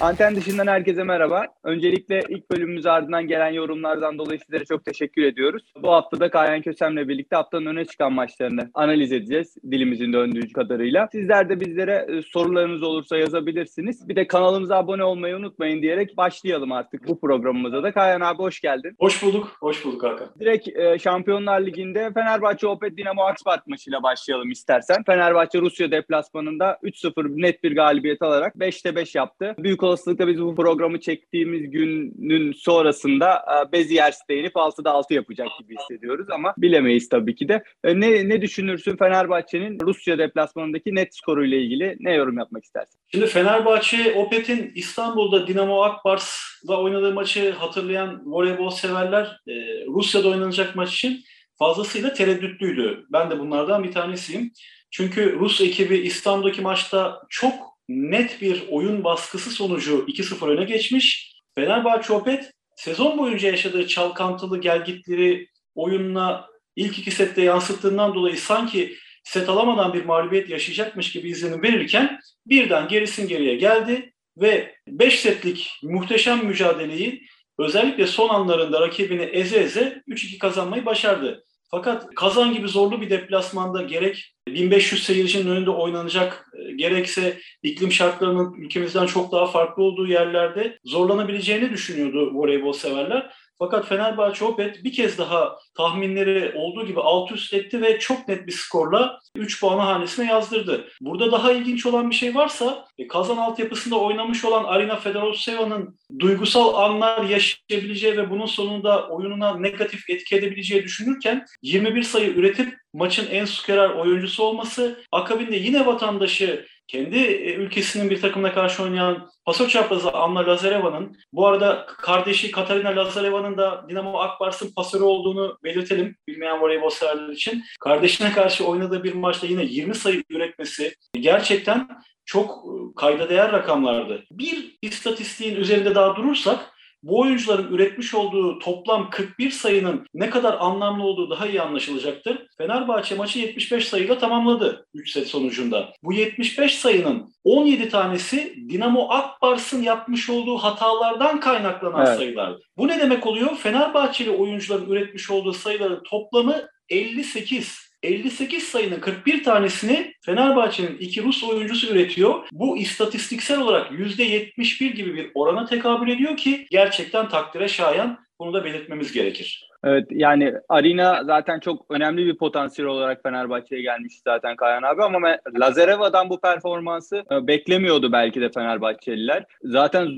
Anten dışından herkese merhaba. Öncelikle ilk bölümümüz ardından gelen yorumlardan dolayı sizlere çok teşekkür ediyoruz. Bu hafta da Kayan Kösem'le birlikte haftanın öne çıkan maçlarını analiz edeceğiz dilimizin döndüğü kadarıyla. Sizler de bizlere e, sorularınız olursa yazabilirsiniz. Bir de kanalımıza abone olmayı unutmayın diyerek başlayalım artık bu programımıza da. Kayan abi hoş geldin. Hoş bulduk. Hoş bulduk Hakan. Direkt e, Şampiyonlar Ligi'nde Fenerbahçe Opet Dinamo Akspart maçıyla başlayalım istersen. Fenerbahçe Rusya deplasmanında 3-0 net bir galibiyet alarak 5'te 5 yaptı. Büyük olasılıkla biz bu programı çektiğimiz günün sonrasında e, Beziyers değinip 6'da 6 yapacak gibi hissediyoruz ama bilemeyiz tabii ki de. E, ne, ne düşünürsün Fenerbahçe'nin Rusya deplasmanındaki net skoruyla ilgili ne yorum yapmak istersin? Şimdi Fenerbahçe Opet'in İstanbul'da Dinamo Akbars'la oynadığı maçı hatırlayan voleybol severler e, Rusya'da oynanacak maç için fazlasıyla tereddütlüydü. Ben de bunlardan bir tanesiyim. Çünkü Rus ekibi İstanbul'daki maçta çok net bir oyun baskısı sonucu 2-0 öne geçmiş. Fenerbahçe Opet sezon boyunca yaşadığı çalkantılı gelgitleri oyununa ilk iki sette yansıttığından dolayı sanki set alamadan bir mağlubiyet yaşayacakmış gibi izlenim verirken birden gerisin geriye geldi ve 5 setlik muhteşem mücadeleyi özellikle son anlarında rakibini eze eze 3-2 kazanmayı başardı. Fakat Kazan gibi zorlu bir deplasmanda gerek 1500 seyircinin önünde oynanacak e, gerekse iklim şartlarının ülkemizden çok daha farklı olduğu yerlerde zorlanabileceğini düşünüyordu voleybol severler. Fakat Fenerbahçe Opet bir kez daha tahminleri olduğu gibi alt üst etti ve çok net bir skorla 3 puanı hanesine yazdırdı. Burada daha ilginç olan bir şey varsa e, Kazan altyapısında oynamış olan Arina Fedorovseva'nın duygusal anlar yaşayabileceği ve bunun sonunda oyununa negatif etki edebileceği düşünürken 21 sayı üretip maçın en skorer oyuncusu olması akabinde yine vatandaşı kendi e, ülkesinin bir takımına karşı oynayan paso çaprazı Anna Lazareva'nın, bu arada kardeşi Katarina Lazareva'nın da Dinamo Akbars'ın pasörü olduğunu belirtelim bilmeyen voleybol severler için. Kardeşine karşı oynadığı bir maçta yine 20 sayı üretmesi gerçekten çok e, kayda değer rakamlardı. Bir istatistiğin üzerinde daha durursak bu oyuncuların üretmiş olduğu toplam 41 sayının ne kadar anlamlı olduğu daha iyi anlaşılacaktır. Fenerbahçe maçı 75 sayıyla tamamladı 3 set sonucunda. Bu 75 sayının 17 tanesi Dinamo Akbars'ın yapmış olduğu hatalardan kaynaklanan evet. sayılar. Bu ne demek oluyor? Fenerbahçeli oyuncuların üretmiş olduğu sayıların toplamı 58. 58 sayının 41 tanesini Fenerbahçe'nin iki Rus oyuncusu üretiyor. Bu istatistiksel olarak %71 gibi bir orana tekabül ediyor ki gerçekten takdire şayan. Bunu da belirtmemiz gerekir. Evet yani Arina zaten çok önemli bir potansiyel olarak Fenerbahçe'ye gelmiş zaten Kayan abi ama Lazareva'dan bu performansı e, beklemiyordu belki de Fenerbahçeliler. Zaten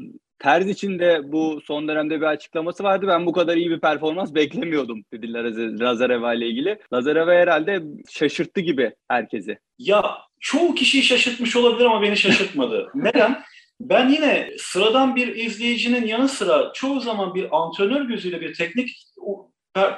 Terz için de bu son dönemde bir açıklaması vardı. Ben bu kadar iyi bir performans beklemiyordum dediler Lazareva ile ilgili. Lazareva herhalde şaşırttı gibi herkesi. Ya çoğu kişiyi şaşırtmış olabilir ama beni şaşırtmadı. Neden? Ben yine sıradan bir izleyicinin yanı sıra çoğu zaman bir antrenör gözüyle bir teknik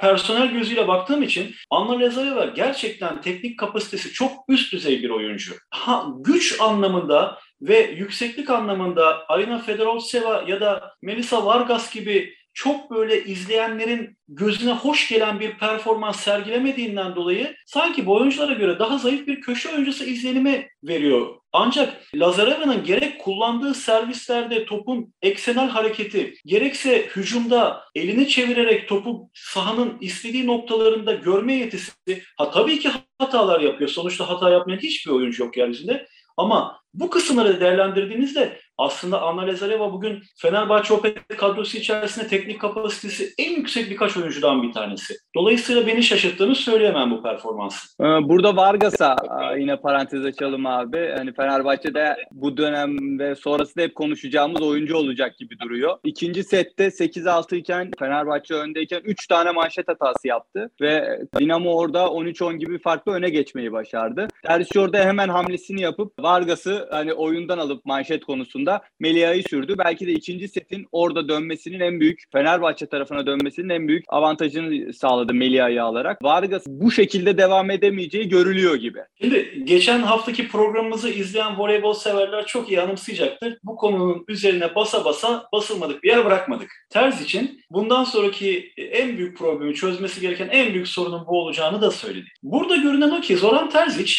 personel gözüyle baktığım için Anna Lazareva gerçekten teknik kapasitesi çok üst düzey bir oyuncu. Ha, güç anlamında ve yükseklik anlamında Arina Fedorovseva ya da Melissa Vargas gibi çok böyle izleyenlerin gözüne hoş gelen bir performans sergilemediğinden dolayı sanki bu oyunculara göre daha zayıf bir köşe oyuncusu izlenimi veriyor. Ancak Lazareva'nın gerek kullandığı servislerde topun eksenel hareketi, gerekse hücumda elini çevirerek topu sahanın istediği noktalarında görme yetisi, ha tabii ki hatalar yapıyor. Sonuçta hata yapmayan hiçbir oyuncu yok yeryüzünde. Ama bu kısımları değerlendirdiğinizde aslında Anna Lazareva bugün Fenerbahçe Opet kadrosu içerisinde teknik kapasitesi en yüksek birkaç oyuncudan bir tanesi. Dolayısıyla beni şaşırttığını söyleyemem bu performansı. Ee, burada Vargas'a yine parantez açalım abi. Hani Fenerbahçe'de bu dönem ve sonrasında hep konuşacağımız oyuncu olacak gibi duruyor. İkinci sette 8-6 iken Fenerbahçe öndeyken 3 tane manşet hatası yaptı ve Dinamo orada 13-10 gibi farklı öne geçmeyi başardı. Tersi orada hemen hamlesini yapıp Vargas'ı hani oyundan alıp manşet konusunda Melia'yı sürdü. Belki de ikinci setin orada dönmesinin en büyük Fenerbahçe tarafına dönmesinin en büyük avantajını sağladı Melia'yı alarak. Vargas bu şekilde devam edemeyeceği görülüyor gibi. Şimdi geçen haftaki programımızı izleyen voleybol severler çok iyi anımsayacaktır. Bu konunun üzerine basa basa basılmadık bir yer bırakmadık. Terz için bundan sonraki en büyük problemi çözmesi gereken en büyük sorunun bu olacağını da söyledi. Burada görünen o ki Zoran Terzic,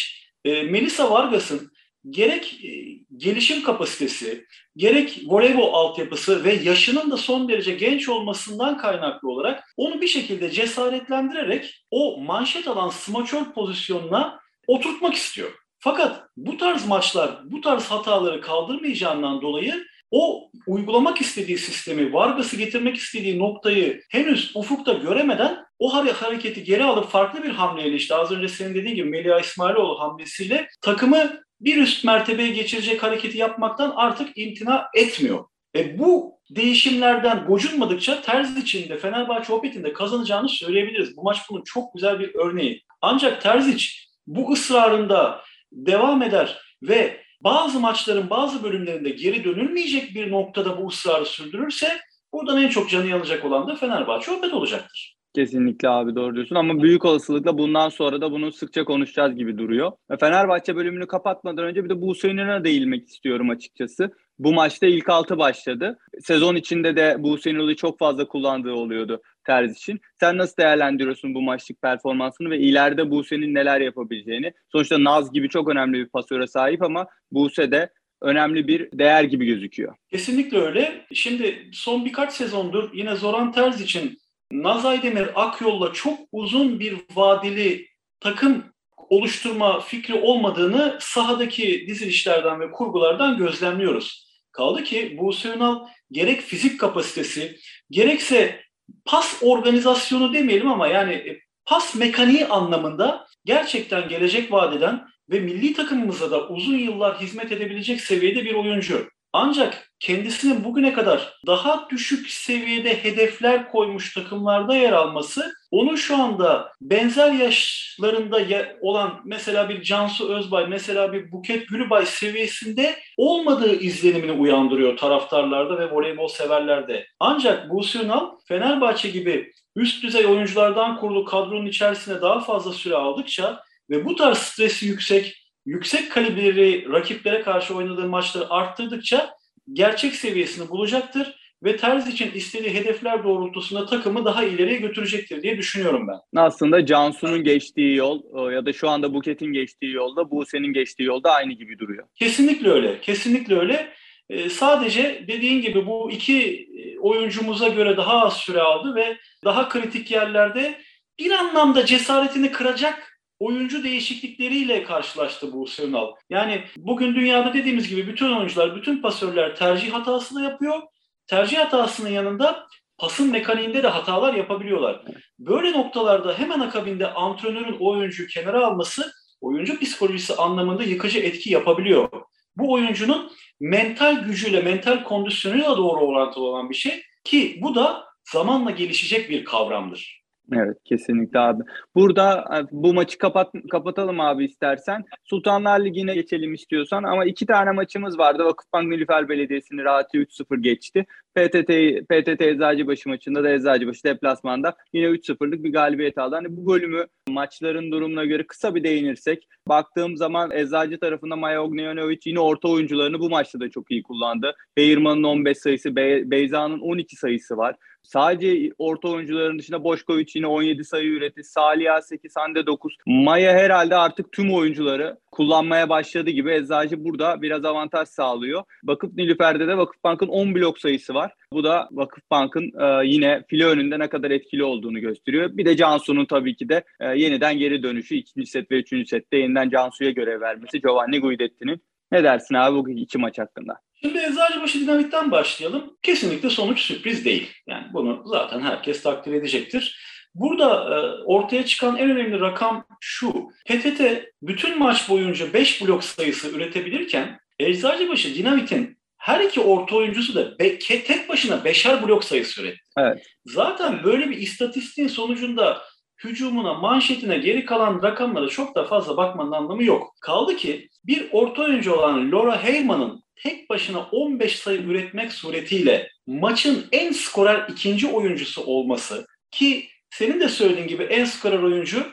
e, Melisa Vargas'ın gerek e, gelişim kapasitesi, gerek voleybol altyapısı ve yaşının da son derece genç olmasından kaynaklı olarak onu bir şekilde cesaretlendirerek o manşet alan smaçör pozisyonuna oturtmak istiyor. Fakat bu tarz maçlar bu tarz hataları kaldırmayacağından dolayı o uygulamak istediği sistemi, Vargas'ı getirmek istediği noktayı henüz ufukta göremeden o hareketi geri alıp farklı bir hamleyle işte az önce senin dediğin gibi Melia İsmailoğlu hamlesiyle takımı bir üst mertebeye geçirecek hareketi yapmaktan artık imtina etmiyor. Ve bu değişimlerden gocunmadıkça Terz içinde Fenerbahçe Opet'in kazanacağını söyleyebiliriz. Bu maç bunun çok güzel bir örneği. Ancak Terzic bu ısrarında devam eder ve bazı maçların bazı bölümlerinde geri dönülmeyecek bir noktada bu ısrarı sürdürürse buradan en çok canı yanacak olan da Fenerbahçe Opet olacaktır. Kesinlikle abi doğru diyorsun ama büyük olasılıkla bundan sonra da bunu sıkça konuşacağız gibi duruyor. Fenerbahçe bölümünü kapatmadan önce bir de Buse Ünlü'ne değinmek istiyorum açıkçası. Bu maçta ilk altı başladı. Sezon içinde de Buse Ünlü'yü çok fazla kullandığı oluyordu Terz için. Sen nasıl değerlendiriyorsun bu maçlık performansını ve ileride Buse'nin neler yapabileceğini? Sonuçta Naz gibi çok önemli bir pasöre sahip ama Buse de önemli bir değer gibi gözüküyor. Kesinlikle öyle. Şimdi son birkaç sezondur yine Zoran Terz için Naz Aydemir Akyol'la çok uzun bir vadeli takım oluşturma fikri olmadığını sahadaki dizilişlerden ve kurgulardan gözlemliyoruz. Kaldı ki Buse Ünal gerek fizik kapasitesi gerekse pas organizasyonu demeyelim ama yani e, pas mekaniği anlamında gerçekten gelecek vadeden ve milli takımımıza da uzun yıllar hizmet edebilecek seviyede bir oyuncu. Ancak kendisinin bugüne kadar daha düşük seviyede hedefler koymuş takımlarda yer alması onu şu anda benzer yaşlarında olan mesela bir Cansu Özbay, mesela bir Buket Gülübay seviyesinde olmadığı izlenimini uyandırıyor taraftarlarda ve voleybol severlerde. Ancak Buse Ünal Fenerbahçe gibi üst düzey oyunculardan kurulu kadronun içerisine daha fazla süre aldıkça ve bu tarz stresi yüksek, yüksek kalibreli rakiplere karşı oynadığı maçları arttırdıkça gerçek seviyesini bulacaktır ve Terz için istediği hedefler doğrultusunda takımı daha ileriye götürecektir diye düşünüyorum ben. Aslında Cansu'nun geçtiği yol e, ya da şu anda Buket'in geçtiği yolda Buse'nin geçtiği yolda aynı gibi duruyor. Kesinlikle öyle. Kesinlikle öyle. Ee, sadece dediğin gibi bu iki e, oyuncumuza göre daha az süre aldı ve daha kritik yerlerde bir anlamda cesaretini kıracak oyuncu değişiklikleriyle karşılaştı bu Ünal. Yani bugün dünyada dediğimiz gibi bütün oyuncular, bütün pasörler tercih hatası da yapıyor. Tercih hatasının yanında pasın mekaniğinde de hatalar yapabiliyorlar. Böyle noktalarda hemen akabinde antrenörün o oyuncuyu kenara alması oyuncu psikolojisi anlamında yıkıcı etki yapabiliyor. Bu oyuncunun mental gücüyle, mental kondisyonuyla doğru orantılı olan bir şey ki bu da zamanla gelişecek bir kavramdır. Evet kesinlikle abi. Burada e, bu maçı kapat kapatalım abi istersen. Sultanlar Ligi'ne geçelim istiyorsan ama iki tane maçımız vardı. Vakıfbank Nilüfer Belediyesi'ni rahat 3-0 geçti. PTT PTT Eczacıbaşı maçında da Eczacıbaşı deplasmanda yine 3-0'lık bir galibiyet aldı. Hani bu bölümü maçların durumuna göre kısa bir değinirsek baktığım zaman Eczacı tarafında Maya Ognjanovic yine orta oyuncularını bu maçta da çok iyi kullandı. Beyirman'ın 15 sayısı, Be Beyza'nın 12 sayısı var. Sadece orta oyuncuların dışında Boşkovic yine 17 sayı üretti. Salih 8, Hande 9. Maya herhalde artık tüm oyuncuları kullanmaya başladı gibi Eczacı burada biraz avantaj sağlıyor. Vakıf Nilüfer'de de Vakıfbank'ın 10 blok sayısı var. Bu da Vakıfbank'ın e, yine file önünde ne kadar etkili olduğunu gösteriyor. Bir de Cansu'nun tabii ki de e, yeniden geri dönüşü ikinci set ve üçüncü sette yeniden Cansu'ya görev vermesi Giovanni Guidetti'nin. Ne dersin abi bu iki maç hakkında? Şimdi Eczacıbaşı dinamikten başlayalım. Kesinlikle sonuç sürpriz değil. Yani bunu zaten herkes takdir edecektir. Burada e, ortaya çıkan en önemli rakam şu. PTT bütün maç boyunca 5 blok sayısı üretebilirken Eczacıbaşı Dinamit'in her iki orta oyuncusu da be, tek başına beşer blok sayısı üretti. Evet. Zaten böyle bir istatistiğin sonucunda hücumuna, manşetine geri kalan rakamlara çok da fazla bakmanın anlamı yok. Kaldı ki bir orta oyuncu olan Laura Heyman'ın tek başına 15 sayı üretmek suretiyle maçın en skorer ikinci oyuncusu olması ki senin de söylediğin gibi en skorer oyuncu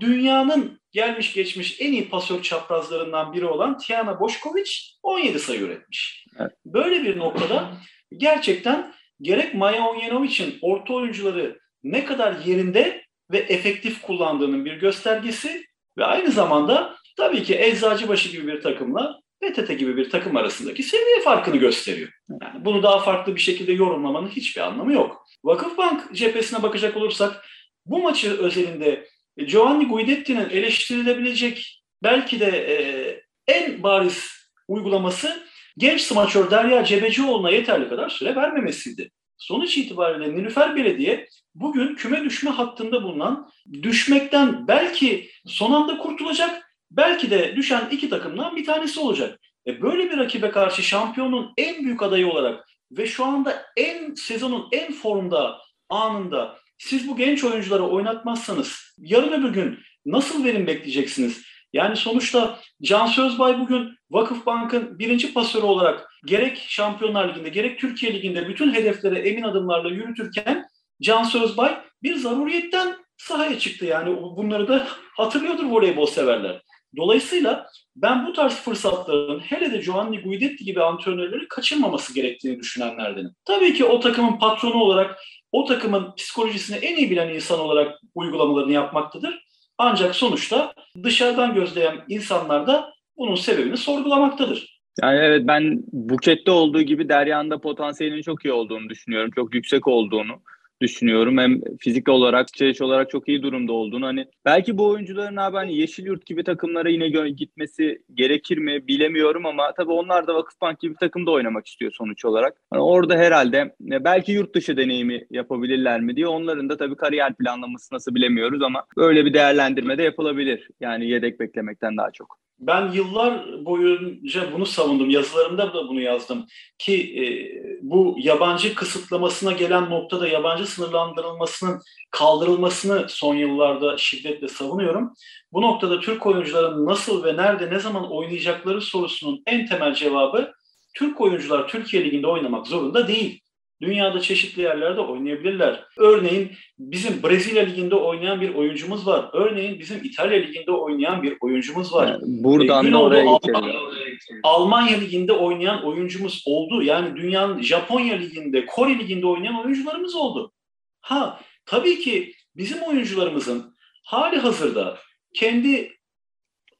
dünyanın gelmiş geçmiş en iyi pasör çaprazlarından biri olan Tiana Boşkovic 17 sayı üretmiş. Evet. Böyle bir noktada gerçekten gerek Maya Onyenovic'in orta oyuncuları ne kadar yerinde ve efektif kullandığının bir göstergesi ve aynı zamanda tabii ki Eczacıbaşı gibi bir takımla PTT gibi bir takım arasındaki seviye farkını gösteriyor. Yani bunu daha farklı bir şekilde yorumlamanın hiçbir anlamı yok. Vakıfbank cephesine bakacak olursak bu maçı özelinde Giovanni Guidetti'nin eleştirilebilecek belki de e, en bariz uygulaması genç smaçör Derya Cebecioğlu'na yeterli kadar süre vermemesiydi. Sonuç itibariyle Nilüfer Belediye bugün küme düşme hattında bulunan düşmekten belki son anda kurtulacak, belki de düşen iki takımdan bir tanesi olacak. E böyle bir rakibe karşı şampiyonun en büyük adayı olarak ve şu anda en sezonun en formda anında siz bu genç oyuncuları oynatmazsanız yarın öbür gün nasıl verim bekleyeceksiniz? Yani sonuçta Can Sözbay bugün Vakıfbank'ın birinci pasörü olarak gerek Şampiyonlar Ligi'nde gerek Türkiye Ligi'nde bütün hedeflere emin adımlarla yürütürken Can Sözbay bir zaruriyetten sahaya çıktı. Yani bunları da hatırlıyordur voleybol severler. Dolayısıyla ben bu tarz fırsatların hele de Giovanni Guidetti gibi antrenörleri kaçırmaması gerektiğini düşünenlerdenim. Tabii ki o takımın patronu olarak, o takımın psikolojisini en iyi bilen insan olarak uygulamalarını yapmaktadır. Ancak sonuçta dışarıdan gözleyen insanlar da bunun sebebini sorgulamaktadır. Yani evet ben Buket'te olduğu gibi Derya'nın da potansiyelinin çok iyi olduğunu düşünüyorum. Çok yüksek olduğunu düşünüyorum. Hem fizik olarak, çeyiş olarak çok iyi durumda olduğunu. Hani belki bu oyuncuların abi hani Yeşilyurt gibi takımlara yine gitmesi gerekir mi bilemiyorum ama tabii onlar da Vakıfbank gibi takımda oynamak istiyor sonuç olarak. Hani orada herhalde e, belki yurt dışı deneyimi yapabilirler mi diye onların da tabii kariyer planlaması nasıl bilemiyoruz ama böyle bir değerlendirme de yapılabilir. Yani yedek beklemekten daha çok. Ben yıllar boyunca bunu savundum. Yazılarımda da bunu yazdım. Ki e, bu yabancı kısıtlamasına gelen noktada yabancı sınırlandırılmasının kaldırılmasını son yıllarda şiddetle savunuyorum. Bu noktada Türk oyuncuların nasıl ve nerede ne zaman oynayacakları sorusunun en temel cevabı Türk oyuncular Türkiye Ligi'nde oynamak zorunda değil. Dünyada çeşitli yerlerde oynayabilirler. Örneğin bizim Brezilya Ligi'nde oynayan bir oyuncumuz var. Örneğin bizim İtalya Ligi'nde oynayan bir oyuncumuz var. Yani buradan e, da oraya Alman, Almanya Ligi'nde oynayan oyuncumuz oldu. Yani dünyanın Japonya Ligi'nde, Kore Ligi'nde oynayan oyuncularımız oldu. Ha tabii ki bizim oyuncularımızın hali hazırda kendi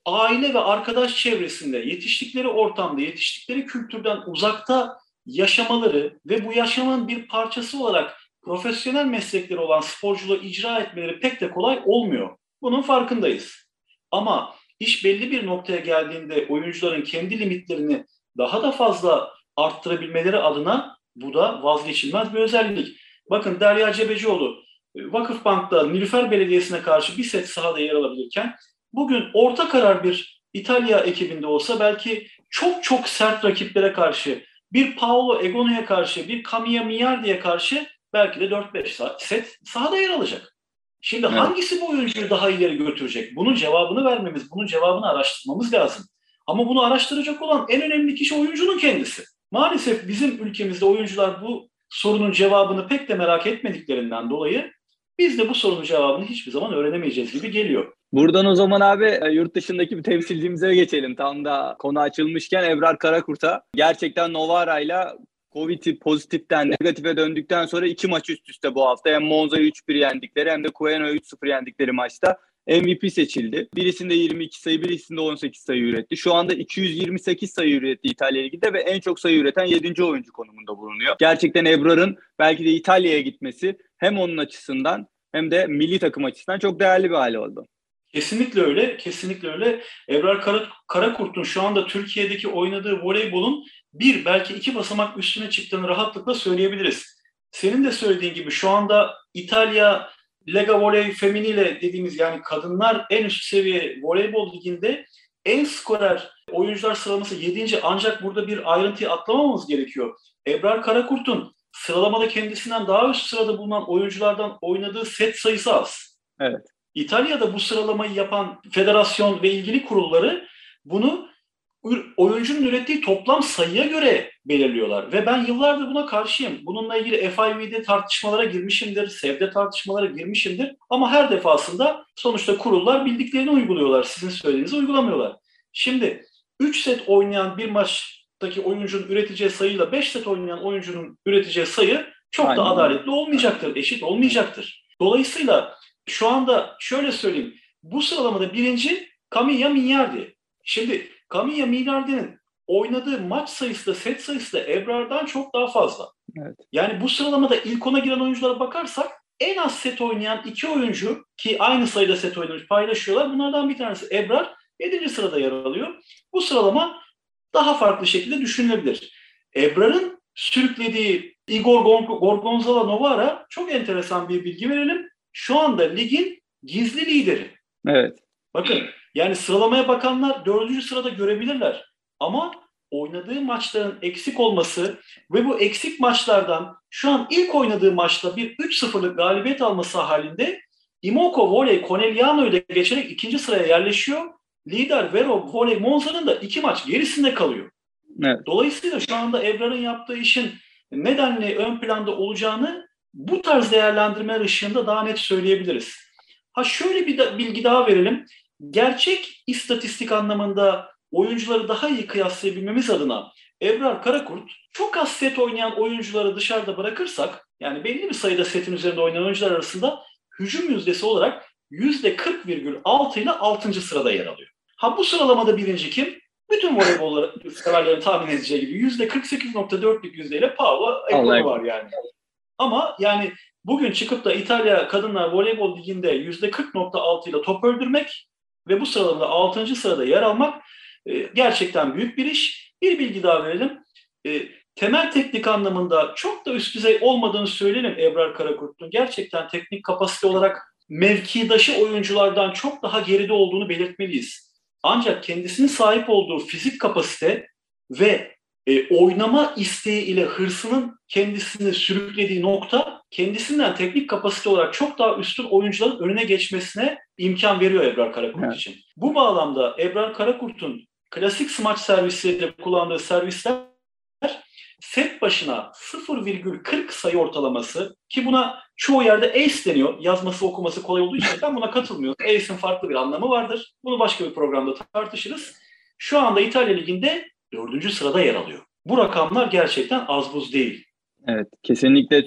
aile ve arkadaş çevresinde yetiştikleri ortamda, yetiştikleri kültürden uzakta yaşamaları ve bu yaşamın bir parçası olarak profesyonel meslekleri olan sporculuğu icra etmeleri pek de kolay olmuyor. Bunun farkındayız. Ama iş belli bir noktaya geldiğinde oyuncuların kendi limitlerini daha da fazla arttırabilmeleri adına bu da vazgeçilmez bir özellik. Bakın Derya Cebecioğlu Vakıfbank'ta Nilüfer Belediyesi'ne karşı bir set sahada yer alabilirken bugün orta karar bir İtalya ekibinde olsa belki çok çok sert rakiplere karşı bir Paolo Egono'ya karşı, bir Kamiya Miyardi'ye karşı belki de 4-5 set sahada yer alacak. Şimdi evet. hangisi bu oyuncuyu daha ileri götürecek? Bunun cevabını vermemiz, bunun cevabını araştırmamız lazım. Ama bunu araştıracak olan en önemli kişi oyuncunun kendisi. Maalesef bizim ülkemizde oyuncular bu sorunun cevabını pek de merak etmediklerinden dolayı biz de bu sorunun cevabını hiçbir zaman öğrenemeyeceğiz gibi geliyor. Buradan o zaman abi e, yurt dışındaki bir temsilcimize geçelim. Tam da konu açılmışken Ebrar Karakurt'a gerçekten Novara'yla Covid pozitiften negatife döndükten sonra iki maç üst üste bu hafta. Hem Monza'yı 3-1 yendikleri hem de Cueno'yu 3-0 yendikleri maçta MVP seçildi. Birisinde 22 sayı, birisinde 18 sayı üretti. Şu anda 228 sayı üretti İtalya Ligi'nde ve en çok sayı üreten 7. oyuncu konumunda bulunuyor. Gerçekten Ebrar'ın belki de İtalya'ya gitmesi hem onun açısından hem de milli takım açısından çok değerli bir hale oldu. Kesinlikle öyle, kesinlikle öyle. Ebrar Kara, Karakurt'un şu anda Türkiye'deki oynadığı voleybolun bir belki iki basamak üstüne çıktığını rahatlıkla söyleyebiliriz. Senin de söylediğin gibi şu anda İtalya Lega Voley Feminiyle dediğimiz yani kadınlar en üst seviye voleybol liginde en skorer oyuncular sıralaması 7. ancak burada bir ayrıntıyı atlamamamız gerekiyor. Ebrar Karakurt'un sıralamada kendisinden daha üst sırada bulunan oyunculardan oynadığı set sayısı az. Evet. İtalya'da bu sıralamayı yapan federasyon ve ilgili kurulları bunu oyuncunun ürettiği toplam sayıya göre belirliyorlar. Ve ben yıllardır buna karşıyım. Bununla ilgili FIV'de tartışmalara girmişimdir, SEV'de tartışmalara girmişimdir. Ama her defasında sonuçta kurullar bildiklerini uyguluyorlar. Sizin söylediğinizi uygulamıyorlar. Şimdi 3 set oynayan bir maçtaki oyuncunun üreteceği sayıyla 5 set oynayan oyuncunun üreteceği sayı çok Aynen. da adaletli olmayacaktır, eşit olmayacaktır. Dolayısıyla şu anda şöyle söyleyeyim. Bu sıralamada birinci Camilla Mignardi. Şimdi Camilla Mignardi'nin oynadığı maç sayısı da set sayısı da Ebrar'dan çok daha fazla. Evet. Yani bu sıralamada ilk ona giren oyunculara bakarsak en az set oynayan iki oyuncu ki aynı sayıda set oynamış paylaşıyorlar. Bunlardan bir tanesi Ebrar 7. sırada yer alıyor. Bu sıralama daha farklı şekilde düşünülebilir. Ebrar'ın sürüklediği Igor Gorgonzola Novara çok enteresan bir bilgi verelim. Şu anda ligin gizli lideri. Evet. Bakın yani sıralamaya bakanlar dördüncü sırada görebilirler. Ama oynadığı maçların eksik olması ve bu eksik maçlardan şu an ilk oynadığı maçta bir 3-0'lık galibiyet alması halinde Imoko Voley Conegliano'yu da geçerek ikinci sıraya yerleşiyor. Lider Vero Voley Monza'nın da iki maç gerisinde kalıyor. Evet. Dolayısıyla şu anda Ebrar'ın yaptığı işin nedenle ön planda olacağını bu tarz değerlendirme ışığında daha net söyleyebiliriz. Ha şöyle bir da, bilgi daha verelim. Gerçek istatistik anlamında oyuncuları daha iyi kıyaslayabilmemiz adına Ebrar Karakurt çok az set oynayan oyuncuları dışarıda bırakırsak yani belli bir sayıda setin üzerinde oynayan oyuncular arasında hücum yüzdesi olarak %40,6 ile 6. sırada yer alıyor. Ha bu sıralamada birinci kim? Bütün voleybol severlerin tahmin edeceği gibi %48.4'lük yüzdeyle Paolo Egolo var yani. Ama yani bugün çıkıp da İtalya Kadınlar Voleybol Ligi'nde %40.6 ile top öldürmek ve bu sıralamada 6. sırada yer almak e, gerçekten büyük bir iş. Bir bilgi daha verelim. E, temel teknik anlamında çok da üst düzey olmadığını söyleyelim Ebrar Karakurt'un. Gerçekten teknik kapasite olarak mevkidaşı oyunculardan çok daha geride olduğunu belirtmeliyiz. Ancak kendisinin sahip olduğu fizik kapasite ve e, oynama isteği ile hırsının kendisini sürüklediği nokta kendisinden teknik kapasite olarak çok daha üstün oyuncuların önüne geçmesine imkan veriyor Ebrar Karakurt evet. için. Bu bağlamda Ebrar Karakurt'un klasik smaç servisleriyle kullandığı servisler set başına 0,40 sayı ortalaması ki buna çoğu yerde ace deniyor. Yazması okuması kolay olduğu için ben buna katılmıyorum. Ace'in farklı bir anlamı vardır. Bunu başka bir programda tartışırız. Şu anda İtalya Ligi'nde dördüncü sırada yer alıyor. Bu rakamlar gerçekten az buz değil. Evet kesinlikle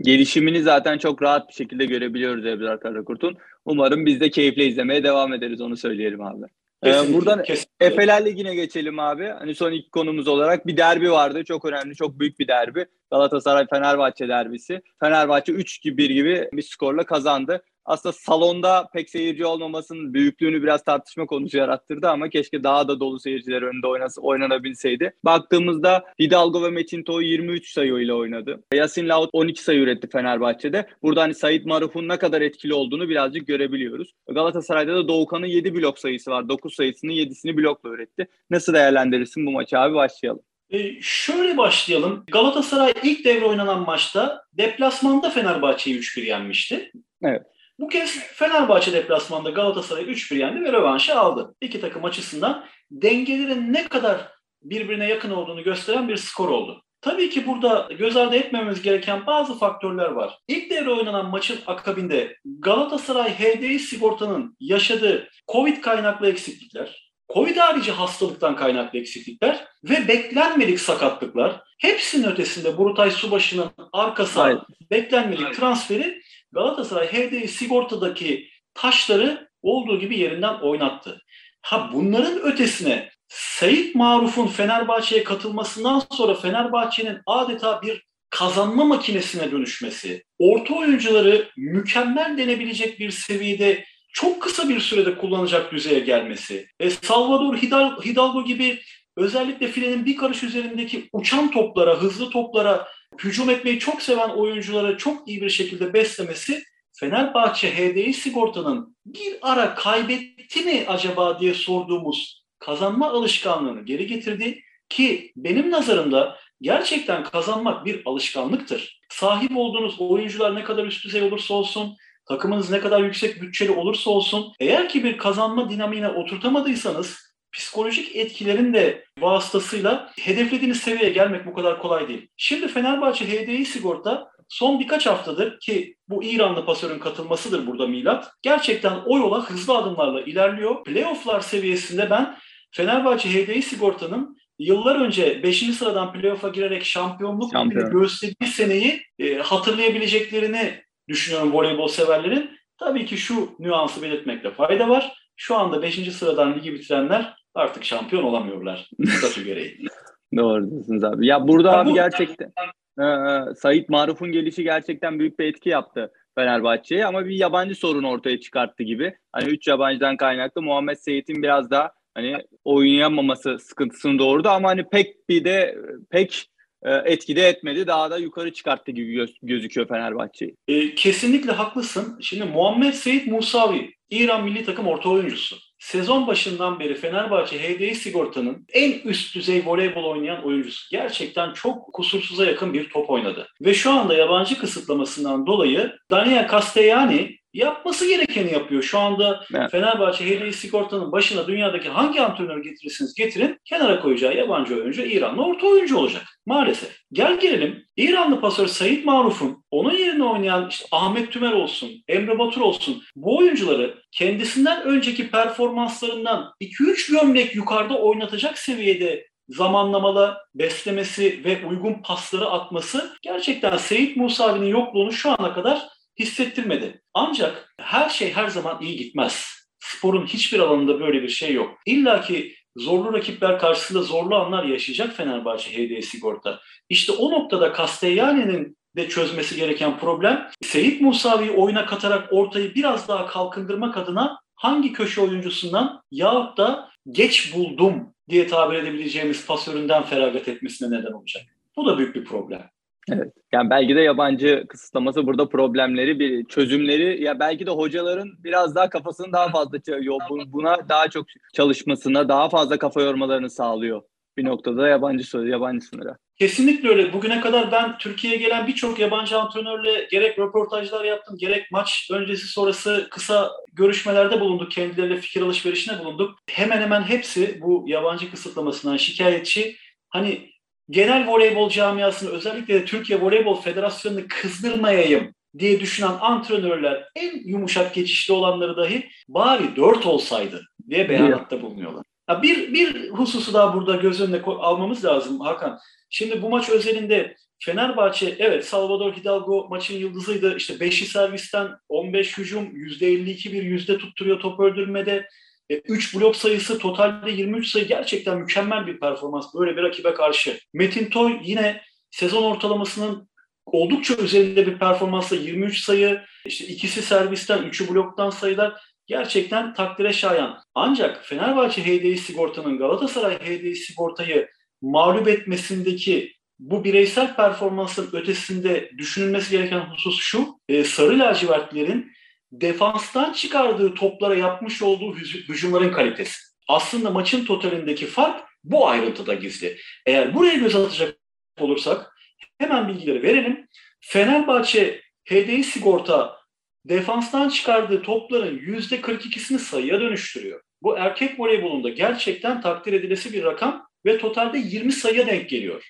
gelişimini zaten çok rahat bir şekilde görebiliyoruz Ebrar Karakurt'un. Umarım biz de keyifle izlemeye devam ederiz onu söyleyelim abi. Ee, kesinlikle, buradan kesinlikle. Efeler Ligi'ne geçelim abi. Hani son ilk konumuz olarak bir derbi vardı. Çok önemli, çok büyük bir derbi. Galatasaray-Fenerbahçe derbisi. Fenerbahçe 3-1 gibi bir skorla kazandı aslında salonda pek seyirci olmamasının büyüklüğünü biraz tartışma konusu yarattırdı ama keşke daha da dolu seyirciler önünde oynası, oynanabilseydi. Baktığımızda Hidalgo ve Metin Toğ 23 sayı ile oynadı. Yasin Laut 12 sayı üretti Fenerbahçe'de. Burada hani Sait Maruf'un ne kadar etkili olduğunu birazcık görebiliyoruz. Galatasaray'da da Doğukan'ın 7 blok sayısı var. 9 sayısını 7'sini blokla üretti. Nasıl değerlendirirsin bu maçı abi başlayalım. E, şöyle başlayalım. Galatasaray ilk devre oynanan maçta deplasmanda Fenerbahçe'yi 3-1 yenmişti. Evet. Bu kez Fenerbahçe deplasmanda Galatasaray 3-1 yendi ve rövanşı aldı. İki takım açısından dengelerin ne kadar birbirine yakın olduğunu gösteren bir skor oldu. Tabii ki burada göz ardı etmememiz gereken bazı faktörler var. İlk devre oynanan maçın akabinde Galatasaray HDI sigortanın yaşadığı Covid kaynaklı eksiklikler, Covid harici hastalıktan kaynaklı eksiklikler ve beklenmedik sakatlıklar hepsinin ötesinde Burutay Subaşı'nın arkası beklenmedik transferi Galatasaray HDI sigortadaki taşları olduğu gibi yerinden oynattı. Ha bunların ötesine Sayit Maruf'un Fenerbahçe'ye katılmasından sonra Fenerbahçe'nin adeta bir kazanma makinesine dönüşmesi, orta oyuncuları mükemmel denebilecek bir seviyede çok kısa bir sürede kullanacak düzeye gelmesi, e, Salvador Hidalgo gibi özellikle filenin bir karış üzerindeki uçan toplara, hızlı toplara hücum etmeyi çok seven oyuncuları çok iyi bir şekilde beslemesi Fenerbahçe HDI sigortanın bir ara kaybetti mi acaba diye sorduğumuz kazanma alışkanlığını geri getirdi ki benim nazarımda gerçekten kazanmak bir alışkanlıktır. Sahip olduğunuz oyuncular ne kadar üst düzey olursa olsun, takımınız ne kadar yüksek bütçeli olursa olsun, eğer ki bir kazanma dinamiğine oturtamadıysanız psikolojik etkilerin de vasıtasıyla hedeflediğiniz seviyeye gelmek bu kadar kolay değil. Şimdi Fenerbahçe HDI sigorta son birkaç haftadır ki bu İranlı pasörün katılmasıdır burada milat. Gerçekten o yola hızlı adımlarla ilerliyor. Playoff'lar seviyesinde ben Fenerbahçe HDI sigortanın yıllar önce 5. sıradan playoff'a girerek şampiyonluk Şampiyon. gösterdiği seneyi e, hatırlayabileceklerini düşünüyorum voleybol severlerin. Tabii ki şu nüansı belirtmekte fayda var. Şu anda 5. sıradan ligi bitirenler artık şampiyon olamıyorlar statü gereği. Doğru diyorsunuz abi. Ya burada ya abi bu, gerçekten e, Sait Maruf'un gelişi gerçekten büyük bir etki yaptı Fenerbahçe'ye ama bir yabancı sorun ortaya çıkarttı gibi. Hani 3 yabancıdan kaynaklı Muhammed Seyit'in biraz daha hani oynayamaması sıkıntısını doğurdu ama hani pek bir de pek e, etkide etmedi. Daha da yukarı çıkarttı gibi göz, gözüküyor Fenerbahçe'yi. E, kesinlikle haklısın. Şimdi Muhammed Seyit Musavi, İran milli takım orta oyuncusu. Sezon başından beri Fenerbahçe HDI Sigorta'nın en üst düzey voleybol oynayan oyuncusu. Gerçekten çok kusursuza yakın bir top oynadı. Ve şu anda yabancı kısıtlamasından dolayı Daniel Castellani yapması gerekeni yapıyor. Şu anda evet. Fenerbahçe HDI Sigorta'nın başına dünyadaki hangi antrenör getirirsiniz getirin kenara koyacağı yabancı oyuncu İranlı orta oyuncu olacak. Maalesef. Gel gelelim İranlı pasör Sayit Maruf'un onun yerine oynayan işte Ahmet Tümer olsun, Emre Batur olsun bu oyuncuları kendisinden önceki performanslarından 2-3 gömlek yukarıda oynatacak seviyede zamanlamalı beslemesi ve uygun pasları atması gerçekten Seyit Musavi'nin yokluğunu şu ana kadar hissettirmedi. Ancak her şey her zaman iyi gitmez. Sporun hiçbir alanında böyle bir şey yok. İlla ki zorlu rakipler karşısında zorlu anlar yaşayacak Fenerbahçe HD Sigorta. İşte o noktada Castellani'nin de çözmesi gereken problem Seyit Musavi'yi oyuna katarak ortayı biraz daha kalkındırmak adına hangi köşe oyuncusundan yahut da geç buldum diye tabir edebileceğimiz pasöründen feragat etmesine neden olacak. Bu da büyük bir problem. Evet. Yani belki de yabancı kısıtlaması burada problemleri, bir çözümleri ya belki de hocaların biraz daha kafasını daha fazla buna daha çok çalışmasına, daha fazla kafa yormalarını sağlıyor bir noktada yabancı söz, yabancı sınıra. Kesinlikle öyle. Bugüne kadar ben Türkiye'ye gelen birçok yabancı antrenörle gerek röportajlar yaptım, gerek maç öncesi sonrası kısa görüşmelerde bulunduk. Kendileriyle fikir alışverişine bulunduk. Hemen hemen hepsi bu yabancı kısıtlamasından şikayetçi. Hani genel voleybol camiasını özellikle de Türkiye Voleybol Federasyonu'nu kızdırmayayım diye düşünen antrenörler en yumuşak geçişli olanları dahi bari dört olsaydı diye beyanatta bulunuyorlar. Ya bir, bir hususu daha burada göz önüne almamız lazım Hakan. Şimdi bu maç özelinde Fenerbahçe evet Salvador Hidalgo maçın yıldızıydı. İşte 5'i servisten 15 hücum, %52 bir yüzde tutturuyor top öldürmede. 3 e, blok sayısı totalde 23 sayı gerçekten mükemmel bir performans böyle bir rakibe karşı. Metin Toy yine sezon ortalamasının oldukça üzerinde bir performansla 23 sayı, işte ikisi servisten, üçü bloktan sayılar gerçekten takdire şayan. Ancak Fenerbahçe HDI Sigorta'nın Galatasaray HDI Sigorta'yı mağlup etmesindeki bu bireysel performansın ötesinde düşünülmesi gereken husus şu, e, sarı lacivertlerin defanstan çıkardığı toplara yapmış olduğu hücumların kalitesi. Aslında maçın totalindeki fark bu ayrıntıda gizli. Eğer buraya göz atacak olursak hemen bilgileri verelim. Fenerbahçe HDI sigorta defanstan çıkardığı topların %42'sini sayıya dönüştürüyor. Bu erkek voleybolunda gerçekten takdir edilesi bir rakam ve totalde 20 sayıya denk geliyor.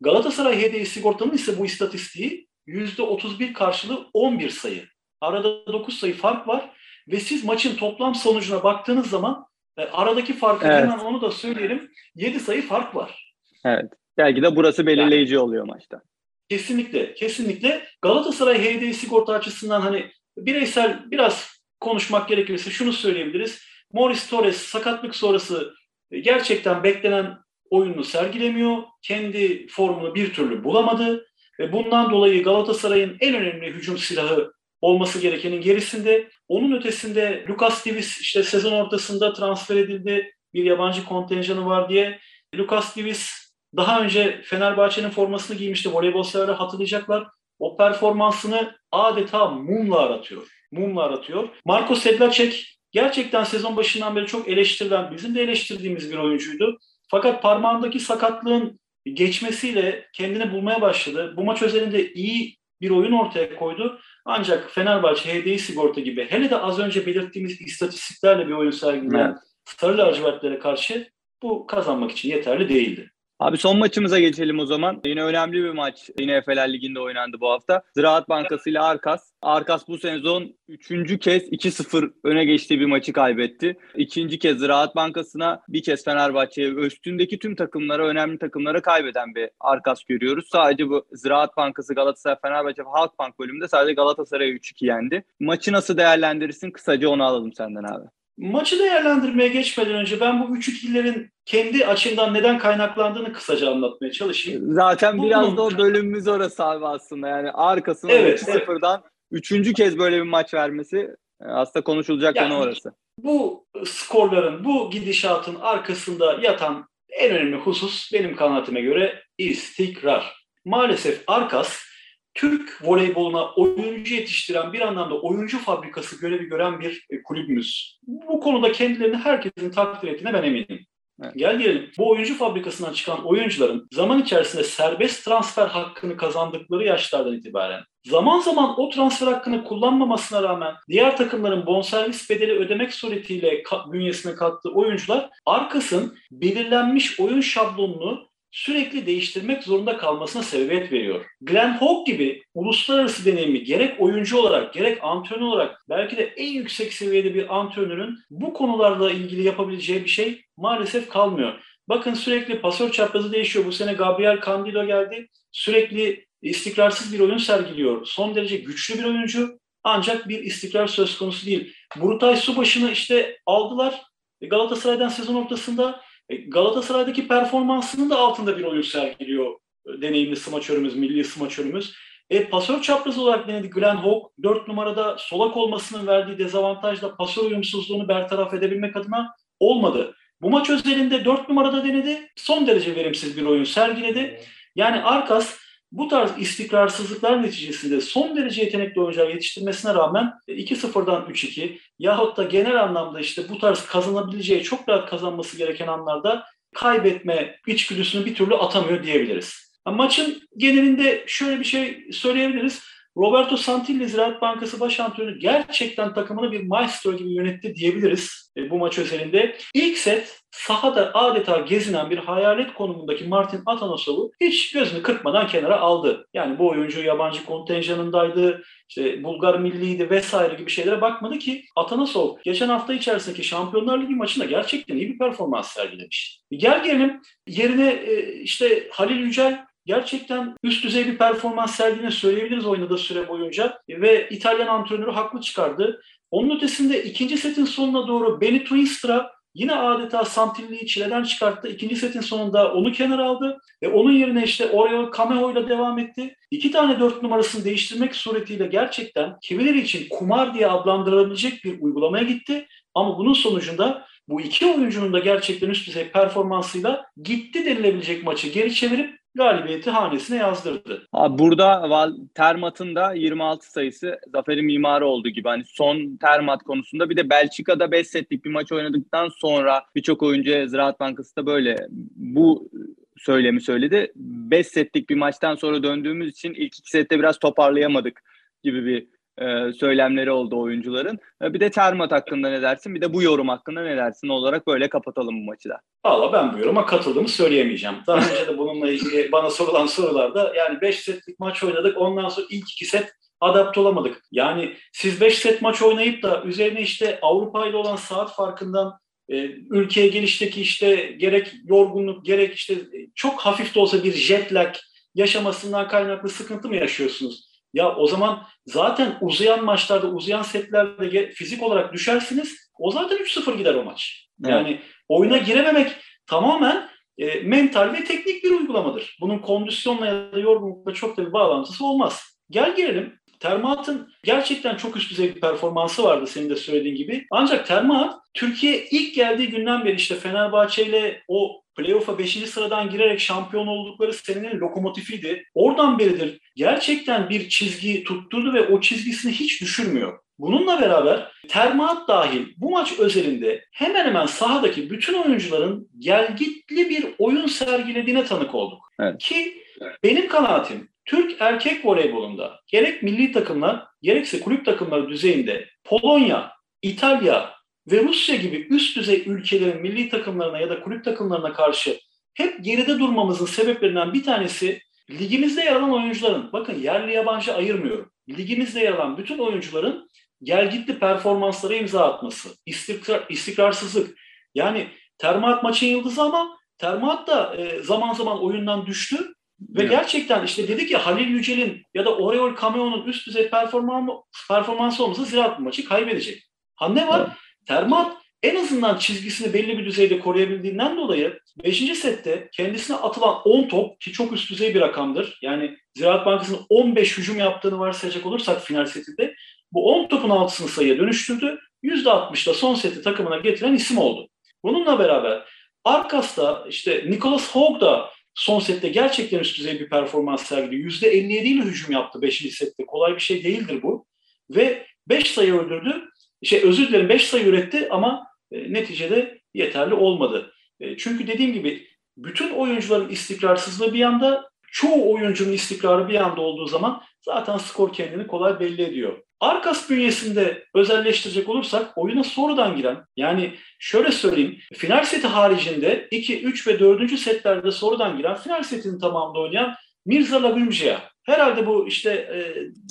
Galatasaray HDI sigortanın ise bu istatistiği %31 karşılığı 11 sayı. Arada 9 sayı fark var ve siz maçın toplam sonucuna baktığınız zaman e, aradaki farkı evet. hemen onu da söyleyelim. 7 sayı fark var. Evet. Belki de burası belirleyici yani, oluyor maçta. Kesinlikle. Kesinlikle. Galatasaray HDI sigorta açısından hani bireysel biraz konuşmak gerekirse şunu söyleyebiliriz. Morris Torres sakatlık sonrası e, gerçekten beklenen oyununu sergilemiyor. Kendi formunu bir türlü bulamadı. Ve bundan dolayı Galatasaray'ın en önemli hücum silahı olması gerekenin gerisinde. Onun ötesinde Lucas Davis işte sezon ortasında transfer edildi. Bir yabancı kontenjanı var diye. Lucas Davis daha önce Fenerbahçe'nin formasını giymişti. Voleybol severler hatırlayacaklar. O performansını adeta mumla aratıyor. Mumla aratıyor. Marco Sedlacek gerçekten sezon başından beri çok eleştirilen, bizim de eleştirdiğimiz bir oyuncuydu. Fakat parmağındaki sakatlığın geçmesiyle kendini bulmaya başladı. Bu maç özelinde iyi bir oyun ortaya koydu. Ancak Fenerbahçe HDI sigorta gibi hele de az önce belirttiğimiz istatistiklerle bir oyun sergileyen evet. Sarı lacivertlere karşı bu kazanmak için yeterli değildi. Abi son maçımıza geçelim o zaman. Yine önemli bir maç. Yine Efeler Ligi'nde oynandı bu hafta. Ziraat Bankası ile Arkas. Arkas bu sezon üçüncü kez 2-0 öne geçtiği bir maçı kaybetti. İkinci kez Ziraat Bankası'na bir kez Fenerbahçe'ye üstündeki tüm takımlara, önemli takımlara kaybeden bir Arkas görüyoruz. Sadece bu Ziraat Bankası, Galatasaray, Fenerbahçe ve Halkbank bölümünde sadece Galatasaray'ı 3-2 yendi. Maçı nasıl değerlendirirsin? Kısaca onu alalım senden abi. Maçı değerlendirmeye geçmeden önce ben bu 3-2'lerin kendi açımdan neden kaynaklandığını kısaca anlatmaya çalışayım. Zaten bu biraz da o bölümümüz orası abi aslında. Yani arkasında evet, 2-0'dan evet. üçüncü kez böyle bir maç vermesi e, aslında konuşulacak yani, konu orası. Bu skorların, bu gidişatın arkasında yatan en önemli husus benim kanaatime göre istikrar. Maalesef Arkas Türk voleyboluna oyuncu yetiştiren bir anlamda oyuncu fabrikası görevi gören bir e, kulübümüz. Bu konuda kendilerini herkesin takdir ettiğine ben eminim. Evet. Gel gelelim bu oyuncu fabrikasından çıkan oyuncuların zaman içerisinde serbest transfer hakkını kazandıkları yaşlardan itibaren zaman zaman o transfer hakkını kullanmamasına rağmen diğer takımların bonservis bedeli ödemek suretiyle bünyesine kattığı oyuncular arkasın belirlenmiş oyun şablonunu sürekli değiştirmek zorunda kalmasına sebebiyet veriyor. Glenn Hawk gibi uluslararası deneyimi gerek oyuncu olarak gerek antrenör olarak belki de en yüksek seviyede bir antrenörün bu konularla ilgili yapabileceği bir şey maalesef kalmıyor. Bakın sürekli pasör çaprazı değişiyor. Bu sene Gabriel Candido geldi. Sürekli istikrarsız bir oyun sergiliyor. Son derece güçlü bir oyuncu ancak bir istikrar söz konusu değil. Burutay Subaşı'nı işte aldılar Galatasaray'dan sezon ortasında Galatasaray'daki performansının da altında bir oyun sergiliyor e, deneyimli smaçörümüz, milli smaçörümüz. E, pasör çaprazı olarak denedi Glenn Hawk. 4 numarada solak olmasının verdiği dezavantajla pasör uyumsuzluğunu bertaraf edebilmek adına olmadı. Bu maç özelinde 4 numarada denedi. Son derece verimsiz bir oyun sergiledi. Yani Arkas bu tarz istikrarsızlıklar neticesinde son derece yetenekli oyuncular yetiştirmesine rağmen 2-0'dan 3-2 yahut da genel anlamda işte bu tarz kazanabileceği çok rahat kazanması gereken anlarda kaybetme içgüdüsünü bir türlü atamıyor diyebiliriz. Maçın genelinde şöyle bir şey söyleyebiliriz. Roberto Santilli Ziraat Bankası Baş Antrenörü gerçekten takımını bir maestro gibi yönetti diyebiliriz e, bu maç özelinde. İlk set sahada adeta gezinen bir hayalet konumundaki Martin Atanasov'u hiç gözünü kırpmadan kenara aldı. Yani bu oyuncu yabancı kontenjanındaydı, işte Bulgar milliydi vesaire gibi şeylere bakmadı ki Atanasov geçen hafta içerisindeki Şampiyonlar Ligi maçında gerçekten iyi bir performans sergilemiş. Gel gelelim yerine e, işte Halil Yücel gerçekten üst düzey bir performans sergilediğini söyleyebiliriz oynadığı süre boyunca ve İtalyan antrenörü haklı çıkardı. Onun ötesinde ikinci setin sonuna doğru Benny Twinstra yine adeta Santilli'yi çileden çıkarttı. İkinci setin sonunda onu kenara aldı ve onun yerine işte Oreo Cameo ile devam etti. İki tane dört numarasını değiştirmek suretiyle gerçekten kimileri için kumar diye adlandırılabilecek bir uygulamaya gitti. Ama bunun sonucunda bu iki oyuncunun da gerçekten üst düzey performansıyla gitti denilebilecek maçı geri çevirip galibiyeti hanesine yazdırdı. Abi burada Termat'ın da 26 sayısı zaferin mimarı oldu gibi. Hani son Termat konusunda bir de Belçika'da 5 setlik bir maç oynadıktan sonra birçok oyuncu Ziraat Bankası da böyle bu söylemi söyledi. 5 setlik bir maçtan sonra döndüğümüz için ilk iki sette biraz toparlayamadık gibi bir e, söylemleri oldu oyuncuların. E, bir de Termat hakkında ne dersin? Bir de bu yorum hakkında ne dersin olarak böyle kapatalım bu maçı da. Valla ben bu yoruma katıldığımı söyleyemeyeceğim. Daha önce de bununla ilgili bana sorulan sorularda yani 5 setlik maç oynadık ondan sonra ilk 2 set adapte olamadık. Yani siz 5 set maç oynayıp da üzerine işte Avrupa ile olan saat farkından e, ülkeye gelişteki işte gerek yorgunluk gerek işte çok hafif de olsa bir jet lag yaşamasından kaynaklı sıkıntı mı yaşıyorsunuz? Ya o zaman zaten uzayan maçlarda, uzayan setlerde fizik olarak düşersiniz. O zaten 3-0 gider o maç. Evet. Yani oyuna girememek tamamen e, mental ve teknik bir uygulamadır. Bunun kondisyonla ya da yorgunlukla çok da bir bağlantısı olmaz. Gel gelelim. Termaat'ın gerçekten çok üst düzey bir performansı vardı senin de söylediğin gibi. Ancak Termaat Türkiye ilk geldiği günden beri işte Fenerbahçe ile o playoff'a 5. sıradan girerek şampiyon oldukları senenin lokomotifiydi. Oradan beridir gerçekten bir çizgi tutturdu ve o çizgisini hiç düşürmüyor. Bununla beraber Termaat dahil bu maç özelinde hemen hemen sahadaki bütün oyuncuların gelgitli bir oyun sergilediğine tanık olduk. Evet. Ki benim kanaatim Türk erkek voleybolunda gerek milli takımlar gerekse kulüp takımları düzeyinde Polonya, İtalya, ve Rusya gibi üst düzey ülkelerin milli takımlarına ya da kulüp takımlarına karşı hep geride durmamızın sebeplerinden bir tanesi ligimizde yer alan oyuncuların, bakın yerli yabancı ayırmıyorum, ligimizde yer alan bütün oyuncuların gelgitli performanslara imza atması, istikrar, istikrarsızlık. Yani Termat maçın yıldızı ama Termat da e, zaman zaman oyundan düştü ve evet. gerçekten işte dedik ya Halil Yücel'in ya da Oreol Cameo'nun üst düzey performans, performansı olmasa Ziraat maçı kaybedecek. Ha ne var? Evet. Termat azından çizgisini belli bir düzeyde koruyabildiğinden dolayı 5. sette kendisine atılan 10 top ki çok üst düzey bir rakamdır. Yani Ziraat Bankası'nın 15 hücum yaptığını varsayacak olursak final setinde bu 10 topun altısını sayıya dönüştürdü. %60'da son seti takımına getiren isim oldu. Bununla beraber Arkas'ta işte Nicholas Hogg da son sette gerçekten üst düzey bir performans sergiledi. %57 ile hücum yaptı 5. sette. Kolay bir şey değildir bu. Ve 5 sayı öldürdü. Şey özür dilerim 5 sayı üretti ama e, neticede yeterli olmadı. E, çünkü dediğim gibi bütün oyuncuların istikrarsızlığı bir yanda, çoğu oyuncunun istikrarı bir yanda olduğu zaman zaten skor kendini kolay belli ediyor. Arkas bünyesinde özelleştirecek olursak oyuna sonradan giren yani şöyle söyleyeyim final seti haricinde 2, 3 ve 4. setlerde sonradan giren final setinin tamamında oynayan Mirza Lagumjia. Herhalde bu işte e,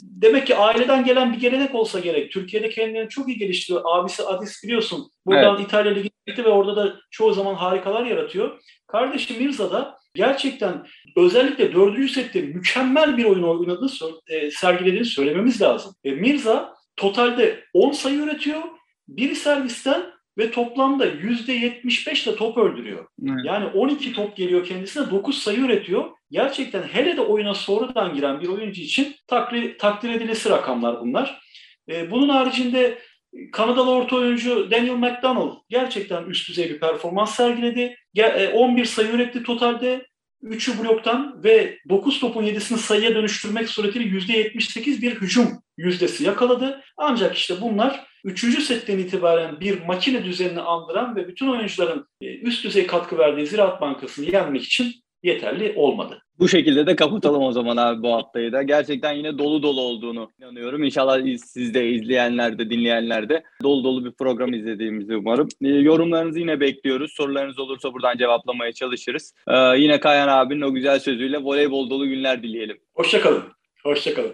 demek ki aileden gelen bir gelenek olsa gerek. Türkiye'de kendini çok iyi geliştiriyor. Abisi Adis biliyorsun. Buradan evet. İtalya Ligi gitti ve orada da çoğu zaman harikalar yaratıyor. Kardeşi Mirza da gerçekten özellikle dördüncü sette mükemmel bir oyun oynadığını e, sergilediğini söylememiz lazım. E, Mirza totalde 10 sayı üretiyor. Bir servisten ve toplamda %75 ile top öldürüyor. Evet. Yani 12 top geliyor kendisine 9 sayı üretiyor. Gerçekten hele de oyuna sonradan giren bir oyuncu için takdir, takdir edilesi rakamlar bunlar. Ee, bunun haricinde Kanadalı orta oyuncu Daniel McDonald gerçekten üst düzey bir performans sergiledi. 11 e, sayı üretti totalde. 3'ü bloktan ve 9 topun 7'sini sayıya dönüştürmek suretiyle %78 bir hücum yüzdesi yakaladı. Ancak işte bunlar 3. setten itibaren bir makine düzenini andıran ve bütün oyuncuların e, üst düzey katkı verdiği Ziraat Bankası'nı yenmek için yeterli olmadı. Bu şekilde de kapatalım o zaman abi bu haftayı da. Gerçekten yine dolu dolu olduğunu inanıyorum. İnşallah siz de izleyenler de dinleyenler de dolu dolu bir program izlediğimizi umarım. E, yorumlarınızı yine bekliyoruz. Sorularınız olursa buradan cevaplamaya çalışırız. E, yine Kayan abinin o güzel sözüyle voleybol dolu günler dileyelim. Hoşçakalın. Hoşçakalın.